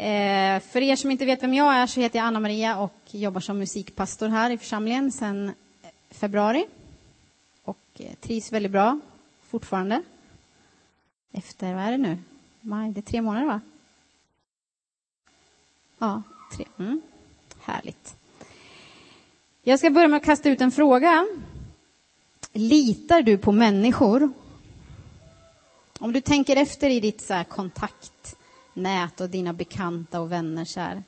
Eh, för er som inte vet vem jag är så heter jag Anna Maria och jobbar som musikpastor här i församlingen sedan eh, februari. Och eh, trivs väldigt bra fortfarande. Efter, vad är det nu? Maj, det är tre månader va? Ja, tre. Mm. Härligt. Jag ska börja med att kasta ut en fråga. Litar du på människor? Om du tänker efter i ditt så nät och dina bekanta och vänner kär?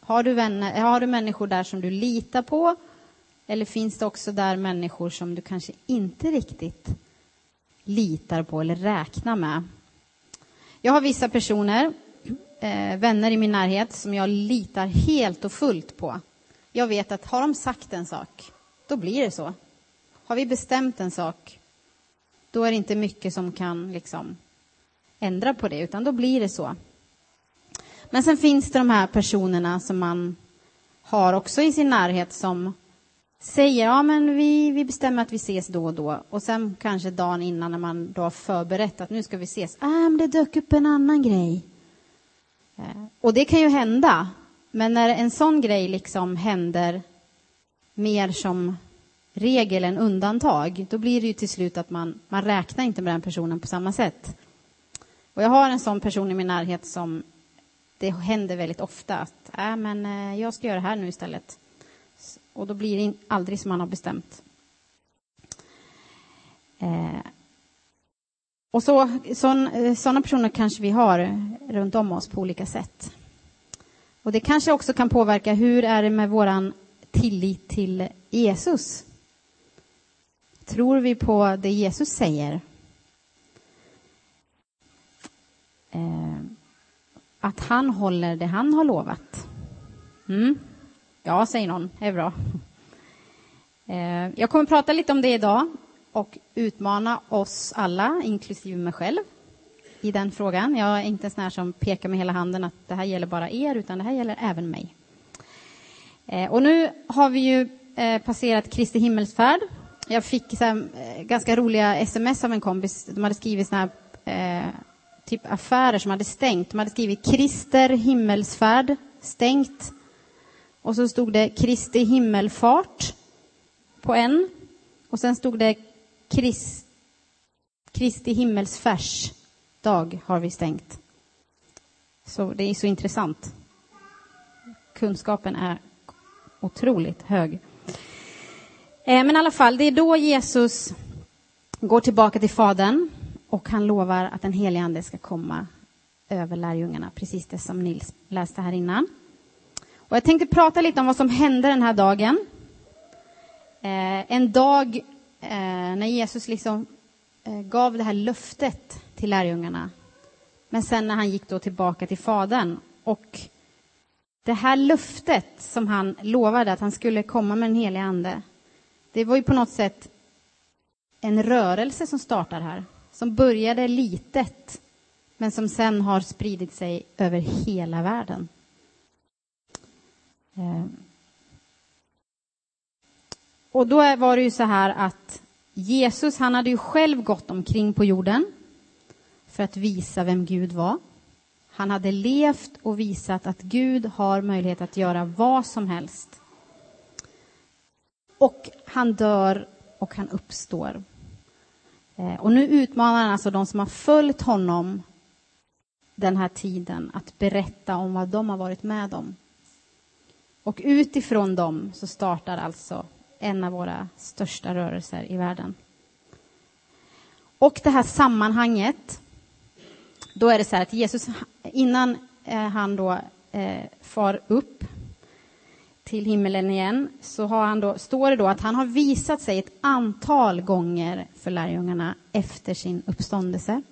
Har du, vänner, eh, har du människor där som du litar på? Eller finns det också där människor som du kanske inte riktigt litar på eller räknar med? Jag har vissa personer, eh, vänner i min närhet, som jag litar helt och fullt på. Jag vet att har de sagt en sak, då blir det så. Har vi bestämt en sak, då är det inte mycket som kan liksom ändra på det, utan då blir det så. Men sen finns det de här personerna som man har också i sin närhet som säger ja men vi, vi bestämmer att vi ses då och då och sen kanske dagen innan när man då har förberett att nu ska vi ses, ah, men det dök upp en annan grej. Eh, och det kan ju hända, men när en sån grej liksom händer mer som regel än undantag, då blir det ju till slut att man, man räknar inte med den personen på samma sätt. Och jag har en sån person i min närhet som det händer väldigt ofta att äh, men eh, jag ska göra det här nu istället. Och då blir det aldrig som man har bestämt. Eh. Och så, sådana eh, personer kanske vi har runt om oss på olika sätt. Och det kanske också kan påverka hur är det med våran tillit till Jesus? Tror vi på det Jesus säger? Eh, att han håller det han har lovat. Mm. Ja, säger någon. Det är bra. Eh, jag kommer att prata lite om det idag och utmana oss alla, inklusive mig själv, i den frågan. Jag är inte en sån här som pekar med hela handen att det här gäller bara er, utan det här gäller även mig. Eh, och nu har vi ju eh, passerat Kristi himmelsfärd. Jag fick så här, ganska roliga sms av en kompis. De hade skrivit såna här, typ affärer som hade stängt. De hade skrivit Krister himmelsfärd, stängt. Och så stod det Kristi himmelfart på en. Och sen stod det Krist, Kristi himmelsfärs dag har vi stängt. Så det är så intressant. Kunskapen är otroligt hög. Eh, men i alla fall, det är då Jesus går tillbaka till Fadern och han lovar att den helige Ande ska komma över lärjungarna, precis det som Nils läste här innan. Och jag tänkte prata lite om vad som hände den här dagen. Eh, en dag eh, när Jesus liksom eh, gav det här löftet till lärjungarna. Men sen när han gick då tillbaka till Fadern. Och det här löftet som han lovade att han skulle komma med den helige Ande, det var ju på något sätt en rörelse som startar här, som började litet, men som sen har spridit sig över hela världen. Eh. Och då var det ju så här att Jesus, han hade ju själv gått omkring på jorden för att visa vem Gud var. Han hade levt och visat att Gud har möjlighet att göra vad som helst. Och han dör och han uppstår. Eh, och nu utmanar han alltså de som har följt honom den här tiden att berätta om vad de har varit med om. Och utifrån dem så startar alltså en av våra största rörelser i världen. Och det här sammanhanget, då är det så här att Jesus, innan eh, han då eh, far upp till himmelen igen, så har han då, står det då att han har visat sig ett antal gånger för lärjungarna efter sin uppståndelse.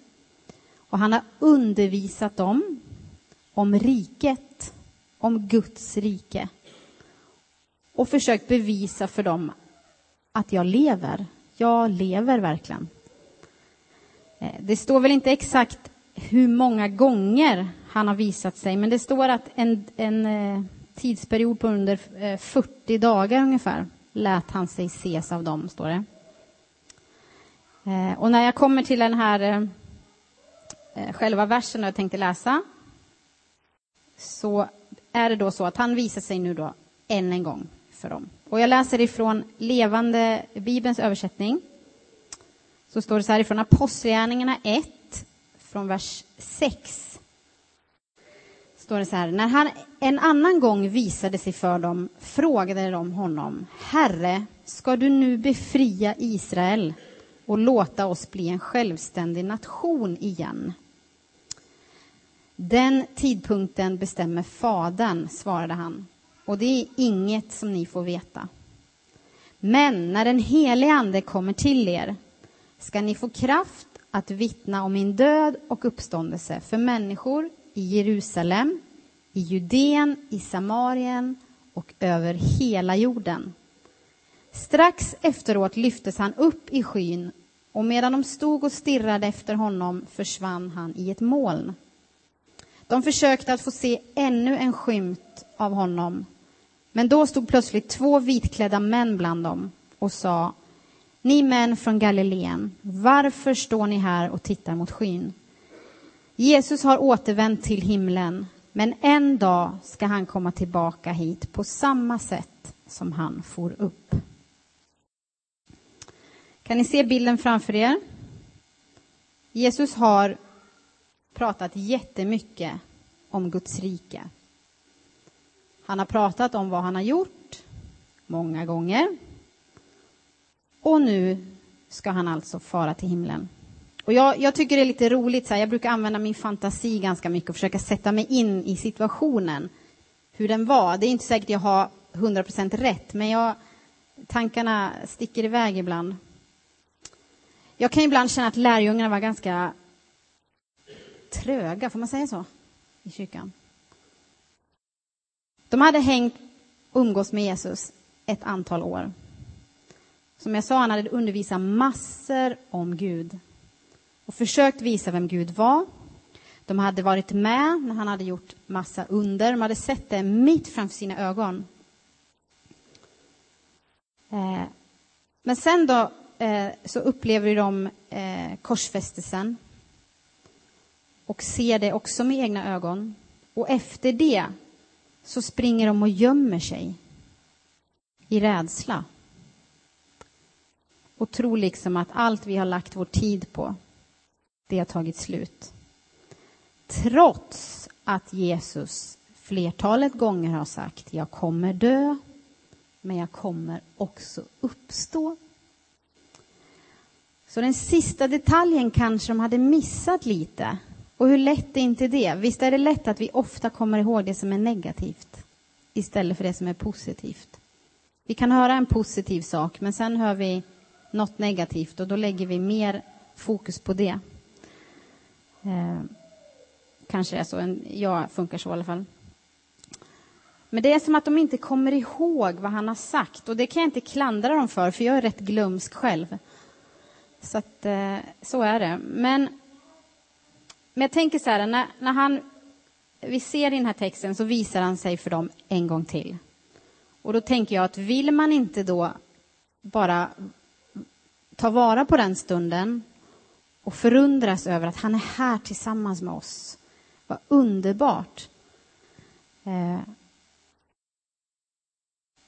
Och han har undervisat dem om riket, om Guds rike och försökt bevisa för dem att jag lever. Jag lever verkligen. Eh, det står väl inte exakt hur många gånger han har visat sig, men det står att en, en eh, tidsperiod på under eh, 40 dagar ungefär lät han sig ses av dem, står det. Eh, och när jag kommer till den här eh, själva versen jag tänkte läsa så är det då så att han visar sig nu då än en gång för dem. Och jag läser ifrån levande Bibelns översättning. Så står det så här ifrån Apostlagärningarna 1, från vers 6. Står det så här, när han en annan gång visade sig för dem frågade de honom, Herre, ska du nu befria Israel och låta oss bli en självständig nation igen? Den tidpunkten bestämmer Fadern, svarade han, och det är inget som ni får veta. Men när den helige Ande kommer till er ska ni få kraft att vittna om min död och uppståndelse för människor i Jerusalem, i Judeen, i Samarien och över hela jorden. Strax efteråt lyftes han upp i skyn och medan de stod och stirrade efter honom försvann han i ett moln. De försökte att få se ännu en skymt av honom men då stod plötsligt två vitklädda män bland dem och sa Ni män från Galileen, varför står ni här och tittar mot skyn? Jesus har återvänt till himlen, men en dag ska han komma tillbaka hit på samma sätt som han for upp. Kan ni se bilden framför er? Jesus har pratat jättemycket om Guds rike. Han har pratat om vad han har gjort många gånger. Och nu ska han alltså fara till himlen. Och jag, jag tycker det är lite roligt, så här, jag brukar använda min fantasi ganska mycket och försöka sätta mig in i situationen, hur den var. Det är inte säkert jag har 100% rätt, men jag, tankarna sticker iväg ibland. Jag kan ibland känna att lärjungarna var ganska tröga, får man säga så, i kyrkan. De hade hängt och umgås med Jesus ett antal år. Som jag sa, han hade undervisat massor om Gud och försökt visa vem Gud var. De hade varit med när han hade gjort massa under. De hade sett det mitt framför sina ögon. Eh, men sen då eh, så upplever de eh, korsfästelsen och ser det också med egna ögon. Och efter det så springer de och gömmer sig i rädsla och tror liksom att allt vi har lagt vår tid på, det har tagit slut. Trots att Jesus flertalet gånger har sagt jag kommer dö, men jag kommer också uppstå. Så den sista detaljen kanske de hade missat lite. Och hur lätt är inte det? Visst är det lätt att vi ofta kommer ihåg det som är negativt istället för det som är positivt. Vi kan höra en positiv sak, men sen hör vi något negativt och då lägger vi mer fokus på det. Eh, kanske är så. En, jag funkar så i alla fall. Men det är som att de inte kommer ihåg vad han har sagt och det kan jag inte klandra dem för, för jag är rätt glömsk själv. Så att, eh, så är det. Men men jag tänker så här, när, när han, vi ser i den här texten så visar han sig för dem en gång till. Och då tänker jag att vill man inte då bara ta vara på den stunden och förundras över att han är här tillsammans med oss. Vad underbart. Eh,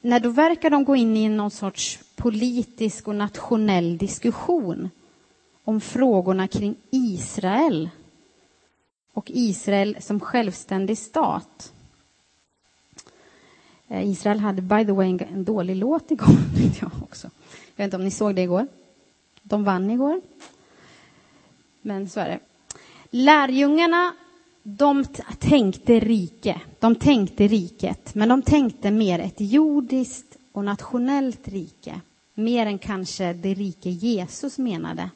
när då verkar de gå in i någon sorts politisk och nationell diskussion om frågorna kring Israel och Israel som självständig stat. Eh, Israel hade by the way en, en dålig låt igår, jag också. Jag vet inte om ni såg det igår. De vann igår. Men så är det. Lärjungarna, de tänkte rike. De tänkte riket, men de tänkte mer ett jordiskt och nationellt rike. Mer än kanske det rike Jesus menade.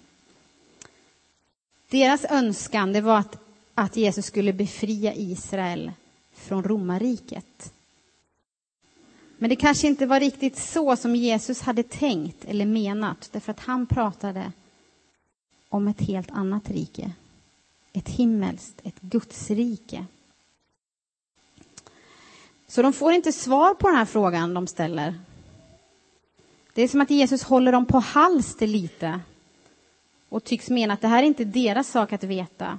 Deras önskan det var att att Jesus skulle befria Israel från romarriket. Men det kanske inte var riktigt så som Jesus hade tänkt eller menat, därför att han pratade om ett helt annat rike. Ett himmelskt, ett Gudsrike. Så de får inte svar på den här frågan de ställer. Det är som att Jesus håller dem på halster lite och tycks mena att det här är inte deras sak att veta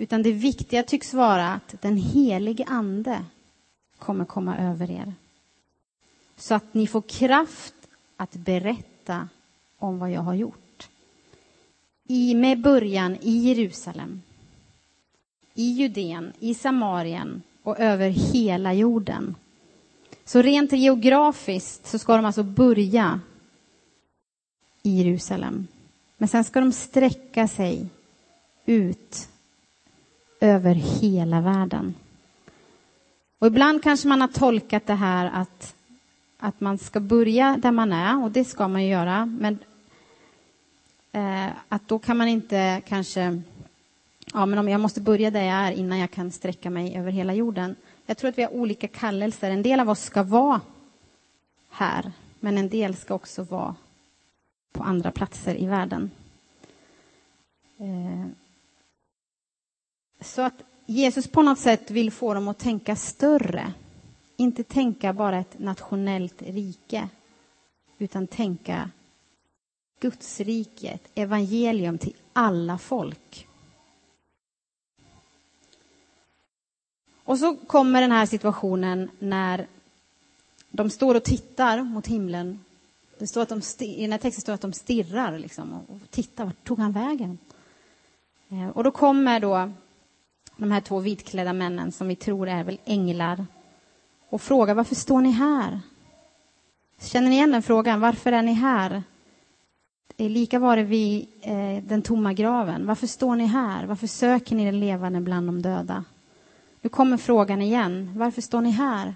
Utan det viktiga tycks vara att den helige Ande kommer komma över er. Så att ni får kraft att berätta om vad jag har gjort. I, med början i Jerusalem, i Judeen, i Samarien och över hela jorden. Så rent geografiskt så ska de alltså börja i Jerusalem. Men sen ska de sträcka sig ut över hela världen. Och ibland kanske man har tolkat det här att, att man ska börja där man är, och det ska man ju göra, men eh, att då kan man inte kanske... Ja, men om jag måste börja där jag är innan jag kan sträcka mig över hela jorden. Jag tror att vi har olika kallelser. En del av oss ska vara här, men en del ska också vara på andra platser i världen. Eh, så att Jesus på något sätt vill få dem att tänka större. Inte tänka bara ett nationellt rike, utan tänka Gudsriket, evangelium till alla folk. Och så kommer den här situationen när de står och tittar mot himlen. Det står att de, I den här texten står att de stirrar liksom, och tittar. Vart tog han vägen? Eh, och då kommer då de här två vitklädda männen som vi tror är väl änglar och frågar varför står ni här? Känner ni igen den frågan? Varför är ni här? Eh, lika var det vid eh, den tomma graven. Varför står ni här? Varför söker ni den levande bland de döda? Nu kommer frågan igen. Varför står ni här?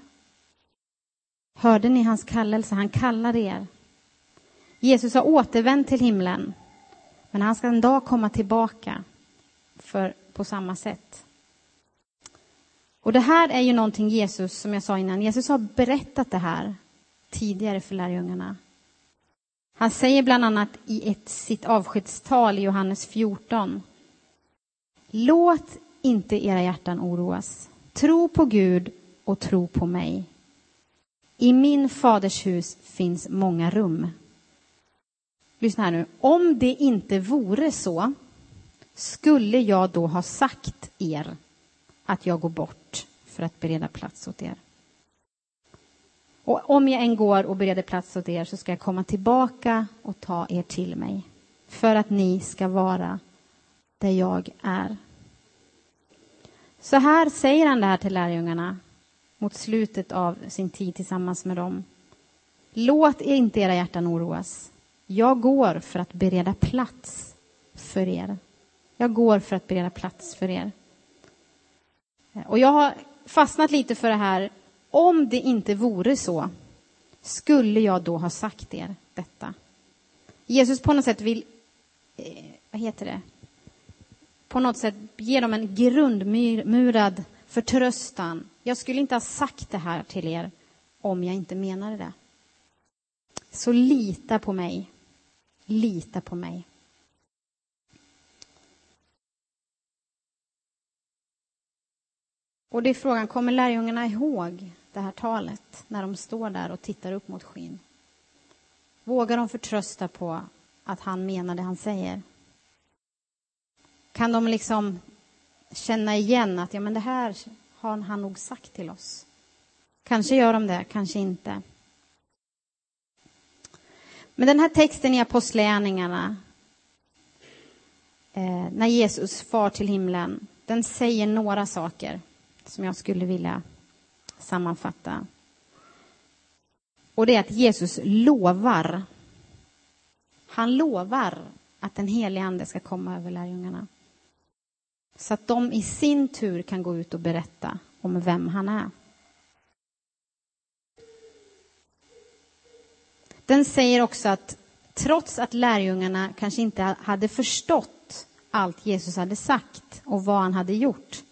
Hörde ni hans kallelse? Han kallar er. Jesus har återvänt till himlen, men han ska en dag komma tillbaka för, på samma sätt. Och det här är ju någonting Jesus, som jag sa innan, Jesus har berättat det här tidigare för lärjungarna. Han säger bland annat i ett, sitt avskedstal i Johannes 14. Låt inte era hjärtan oroas. Tro på Gud och tro på mig. I min faders hus finns många rum. Lyssna här nu. Om det inte vore så skulle jag då ha sagt er att jag går bort för att bereda plats åt er. Och om jag än går och bereder plats åt er så ska jag komma tillbaka och ta er till mig för att ni ska vara där jag är. Så här säger han det här till lärjungarna mot slutet av sin tid tillsammans med dem. Låt inte era hjärtan oroas. Jag går för att bereda plats för er. Jag går för att bereda plats för er. Och jag har fastnat lite för det här. Om det inte vore så, skulle jag då ha sagt er detta? Jesus på något sätt vill, eh, vad heter det, på något sätt ge dem en grundmurad förtröstan. Jag skulle inte ha sagt det här till er om jag inte menade det. Så lita på mig. Lita på mig. Och det är frågan, kommer lärjungarna ihåg det här talet när de står där och tittar upp mot skyn? Vågar de förtrösta på att han menar det han säger? Kan de liksom känna igen att ja, men det här har han nog sagt till oss? Kanske gör de det, kanske inte. Men den här texten i Apostlagärningarna, eh, när Jesus far till himlen, den säger några saker som jag skulle vilja sammanfatta. Och det är att Jesus lovar. Han lovar att den helige Ande ska komma över lärjungarna. Så att de i sin tur kan gå ut och berätta om vem han är. Den säger också att trots att lärjungarna kanske inte hade förstått allt Jesus hade sagt och vad han hade gjort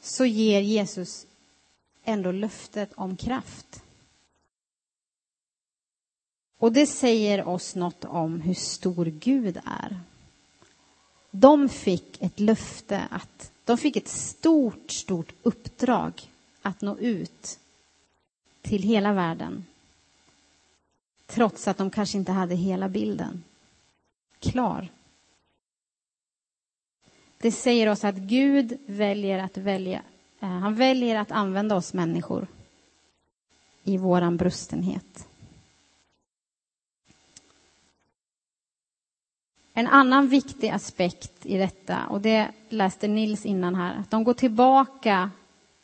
så ger Jesus ändå löftet om kraft. Och det säger oss något om hur stor Gud är. De fick ett löfte att de fick ett stort, stort uppdrag att nå ut till hela världen. Trots att de kanske inte hade hela bilden klar. det säger oss att Gud väljer att välja, Eh, han väljer att använda oss människor i våran brustenhet. En annan viktig aspekt i detta, och det läste Nils innan här, att de går tillbaka,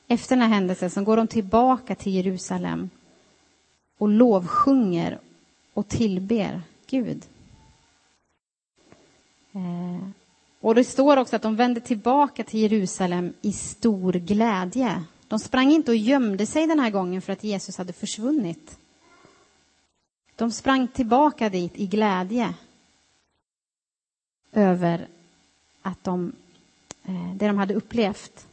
efter den här händelsen, så går de tillbaka till Jerusalem och lovsjunger och tillber Gud. Eh, och det står också att de vände tillbaka till Jerusalem i stor glädje. De sprang inte och gömde sig den här gången för att Jesus hade försvunnit. De sprang tillbaka dit i glädje över att de, eh, det de hade upplevt.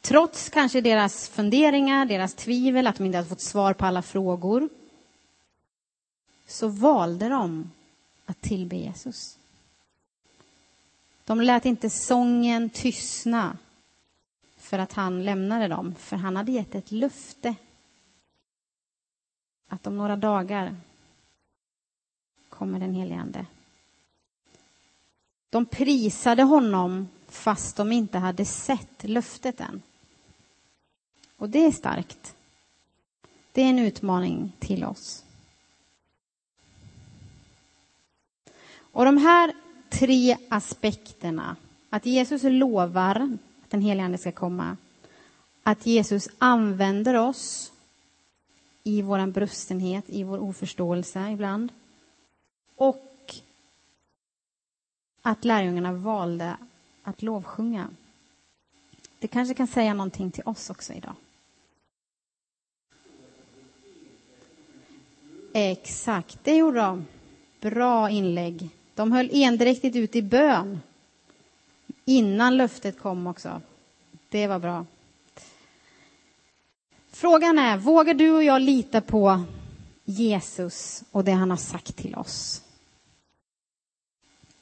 Trots kanske deras funderingar, deras tvivel, att de inte hade fått svar på alla frågor så valde de att tillbe Jesus. De lät inte sången tystna för att han lämnade dem, för han hade gett ett löfte att om några dagar kommer den helige Ande. De prisade honom fast de inte hade sett löftet än. Och det är starkt. Det är en utmaning till oss. Och de här tre aspekterna, att Jesus lovar att den helige Ande ska komma, att Jesus använder oss i vår brustenhet, i vår oförståelse ibland, och att lärjungarna valde att lovsjunga. Det kanske kan säga någonting till oss också idag. Exakt, det gjorde de. Bra inlägg. De höll endräktigt ut i bön innan löftet kom också. Det var bra. Frågan är, vågar du och jag lita på Jesus och det han har sagt till oss?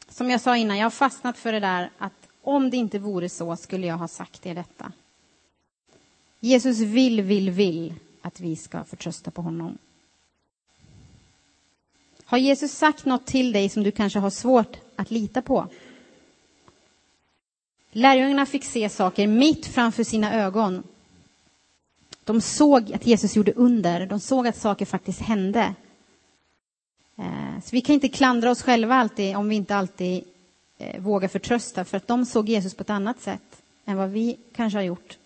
Som jag sa innan, jag har fastnat för det där att om det inte vore så skulle jag ha sagt er detta. Jesus vill, vill, vill att vi ska förtrösta på honom. Har Jesus sagt något till dig som du kanske har svårt att lita på? Lärjungarna fick se saker mitt framför sina ögon. De såg att Jesus gjorde under, de såg att saker faktiskt hände. Eh, så vi kan inte klandra oss själva alltid om vi inte alltid eh, vågar förtrösta, för att de såg Jesus på ett annat sätt än vad vi kanske har gjort.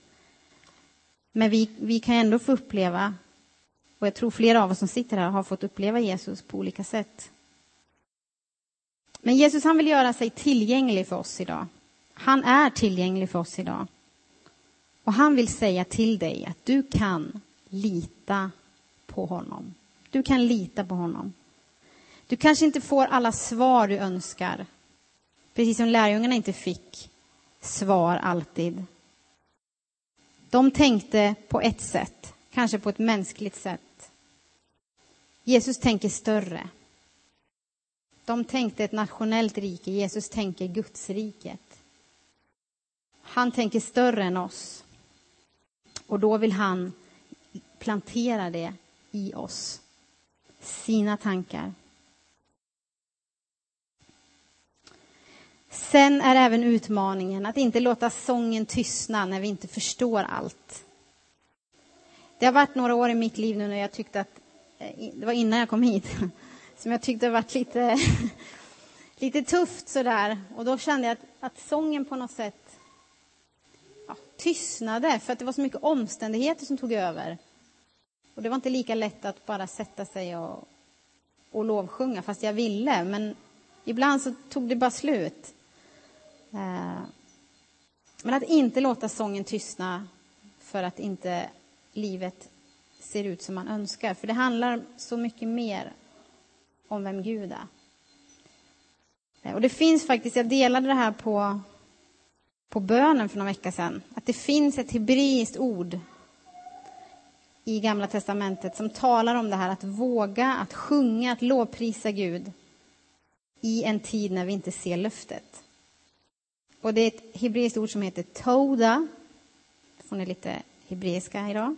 Men vi, vi kan ändå få uppleva och jag tror flera av oss som sitter här har fått uppleva Jesus på olika sätt. Men Jesus han vill göra sig tillgänglig för oss idag. Han är tillgänglig för oss idag. Och han vill säga till dig att du kan lita på honom. Du kan lita på honom. Du kanske inte får alla svar du önskar. Precis som lärjungarna inte fick svar alltid. De tänkte på ett sätt, kanske på ett mänskligt sätt. Jesus tänker större. De tänkte ett nationellt rike, Jesus tänker Gudsriket. Han tänker större än oss. Och då vill han plantera det i oss. Sina tankar. Sen är även utmaningen att inte låta sången tystna när vi inte förstår allt. Det har varit några år i mitt liv nu när jag tyckte att Eh, det var innan jag kom hit, som jag tyckte varit lite, lite tufft sådär. Och då kände jag att, att sången på något sätt ja, tystnade, för att det var så mycket omständigheter som tog över. Och det var inte lika lätt att bara sätta sig och, och lovsjunga, fast jag ville. Men ibland så tog det bara slut. Eh, men att inte låta sången tystna för att inte livet ser ut som man önskar. För det handlar så mycket mer om vem Gud är. Eh, och det finns faktiskt, jag delade det här på, på bönen för några vecka sedan, att det finns ett hebreiskt ord i Gamla Testamentet som talar om det här att våga, att sjunga, att lovprisa Gud i en tid när vi inte ser löftet. Och det är ett hebreiskt ord som heter toda. får ni lite hebreiska idag.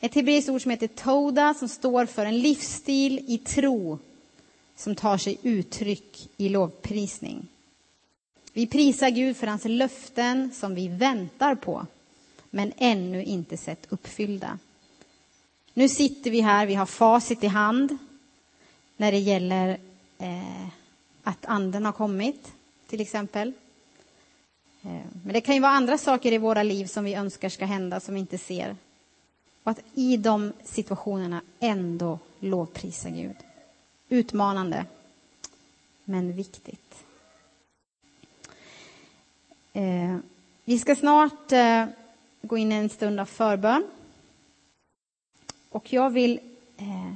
Ett hebreiskt ord som heter toda som står för en livsstil i tro som tar sig uttryck i lovprisning. Vi prisar Gud för hans löften som vi väntar på, men ännu inte sett uppfyllda. Nu sitter vi här, vi har facit i hand när det gäller eh, att anden har kommit, till exempel. Eh, men det kan ju vara andra saker i våra liv som vi önskar ska hända, som vi inte ser. Och att i de situationerna ändå lovprisa Gud. Utmanande, men viktigt. Eh, vi ska snart eh, gå in i en stund av förbön. Och jag vill eh,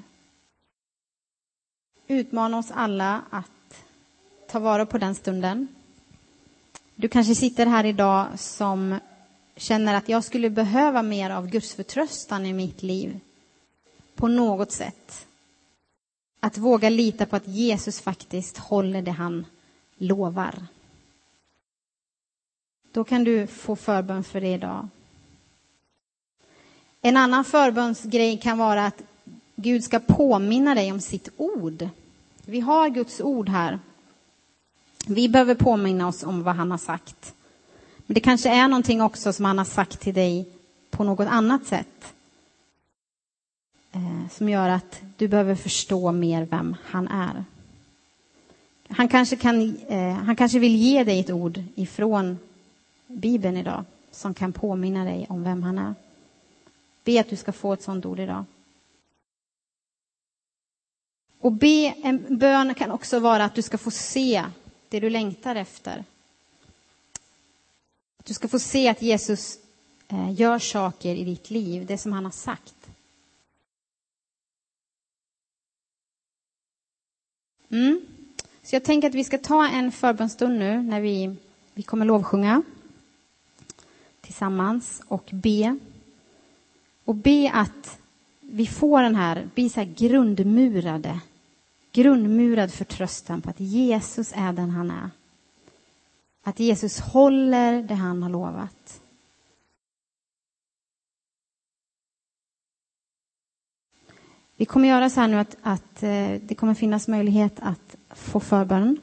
utmana oss alla att ta vara på den stunden. Du kanske sitter här idag som känner att jag skulle behöva mer av Guds förtröstan i mitt liv på något sätt. Att våga lita på att Jesus faktiskt håller det han lovar. Då kan du få förbön för det idag. En annan förbönsgrej kan vara att Gud ska påminna dig om sitt ord. Vi har Guds ord här. Vi behöver påminna oss om vad han har sagt. Men det kanske är någonting också som han har sagt till dig på något annat sätt. Eh, som gör att du behöver förstå mer vem han är. Han kanske, kan, eh, han kanske vill ge dig ett ord ifrån Bibeln idag som kan påminna dig om vem han är. Be att du ska få ett sånt ord idag. Och be, en bön kan också vara att du ska få se det du längtar efter. Du ska få se att Jesus eh, gör saker i ditt liv, det som han har sagt. Mm. Så jag tänker att vi ska ta en förbönstund nu när vi, vi kommer lovsjunga tillsammans och be. Och be att vi får den här, bli så här grundmurade, grundmurad förtröstan på att Jesus är den han är. Att Jesus håller det han har lovat. Vi kommer göra så här nu att, att eh, det kommer finnas möjlighet att få förbön.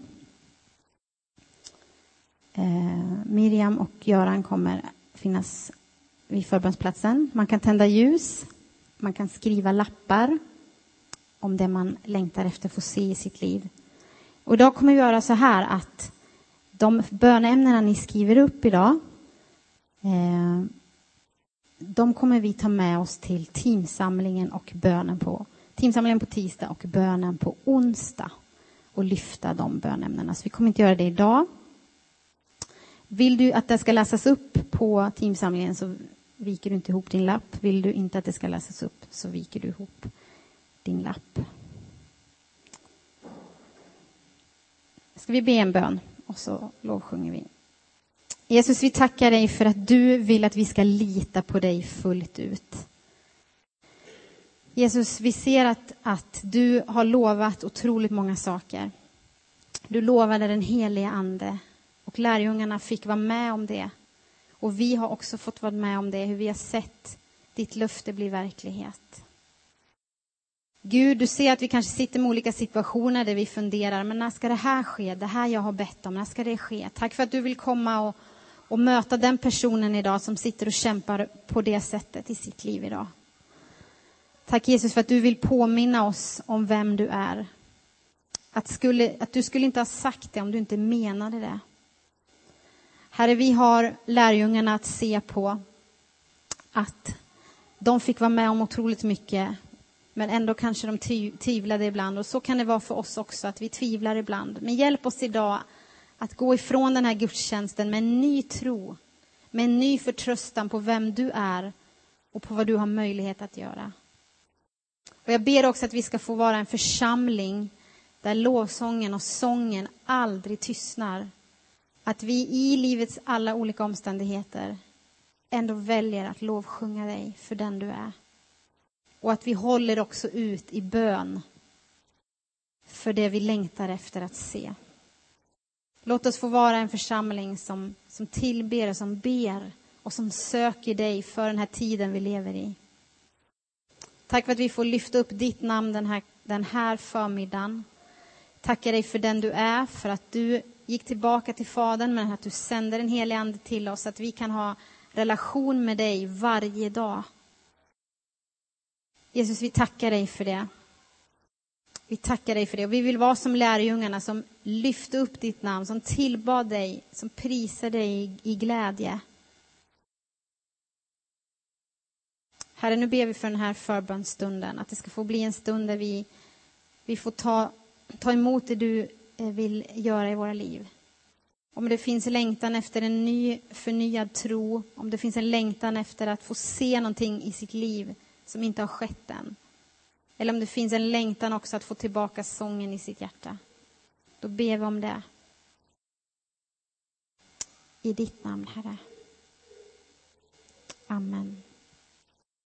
Eh, Miriam och Göran kommer finnas vid förbönsplatsen. Man kan tända ljus, man kan skriva lappar om det man längtar efter att få se i sitt liv. Och idag kommer vi göra så här att de bönämnena ni skriver upp idag eh, de kommer vi ta med oss till teamsamlingen och bönen på teamsamlingen på tisdag och bönen på onsdag och lyfta de bönämnena. Så vi kommer inte göra det idag. Vill du att det ska läsas upp på teamsamlingen så viker du inte ihop din lapp. Vill du inte att det ska läsas upp så viker du ihop din lapp. Ska vi be en bön och så lovsjunger vi. Jesus, vi tackar dig för att du vill att vi ska lita på dig fullt ut. Jesus, vi ser att, att du har lovat otroligt många saker. Du lovade den helige Ande och lärjungarna fick vara med om det. Och vi har också fått vara med om det, hur vi har sett ditt löfte bli verklighet. Gud, du ser att vi kanske sitter med olika situationer där vi funderar, men när ska det här ske? Det här jag har bett om, när ska det ske? Tack för att du vill komma och, och möta den personen idag som sitter och kämpar på det sättet i sitt liv idag. Tack Jesus för att du vill påminna oss om vem du är. Att, skulle, att du skulle inte ha sagt det om du inte menade det. Herre, vi har lärjungarna att se på att de fick vara med om otroligt mycket men ändå kanske de tvivlade ibland och så kan det vara för oss också att vi tvivlar ibland. Men hjälp oss idag att gå ifrån den här gudstjänsten med en ny tro, med en ny förtröstan på vem du är och på vad du har möjlighet att göra. Och jag ber också att vi ska få vara en församling där lovsången och sången aldrig tystnar. Att vi i livets alla olika omständigheter ändå väljer att lovsjunga dig för den du är. Och att vi håller också ut i bön för det vi längtar efter att se. Låt oss få vara en församling som, som tillber och som ber och som söker dig för den här tiden vi lever i. Tack för att vi får lyfta upp ditt namn den här, den här förmiddagen. Tackar dig för den du är, för att du gick tillbaka till Fadern, men att du sände den helige Ande till oss, att vi kan ha relation med dig varje dag. Jesus, vi tackar dig för det. Vi tackar dig för det och vi vill vara som lärjungarna som lyfte upp ditt namn, som tillbad dig, som prisar dig i glädje. Herre, nu ber vi för den här förbönstunden, att det ska få bli en stund där vi, vi får ta, ta emot det du eh, vill göra i våra liv. Om det finns längtan efter en ny förnyad tro, om det finns en längtan efter att få se någonting i sitt liv som inte har skett än. Eller om det finns en längtan också att få tillbaka sången i sitt hjärta. Då ber vi om det. I ditt namn, Herre. Amen.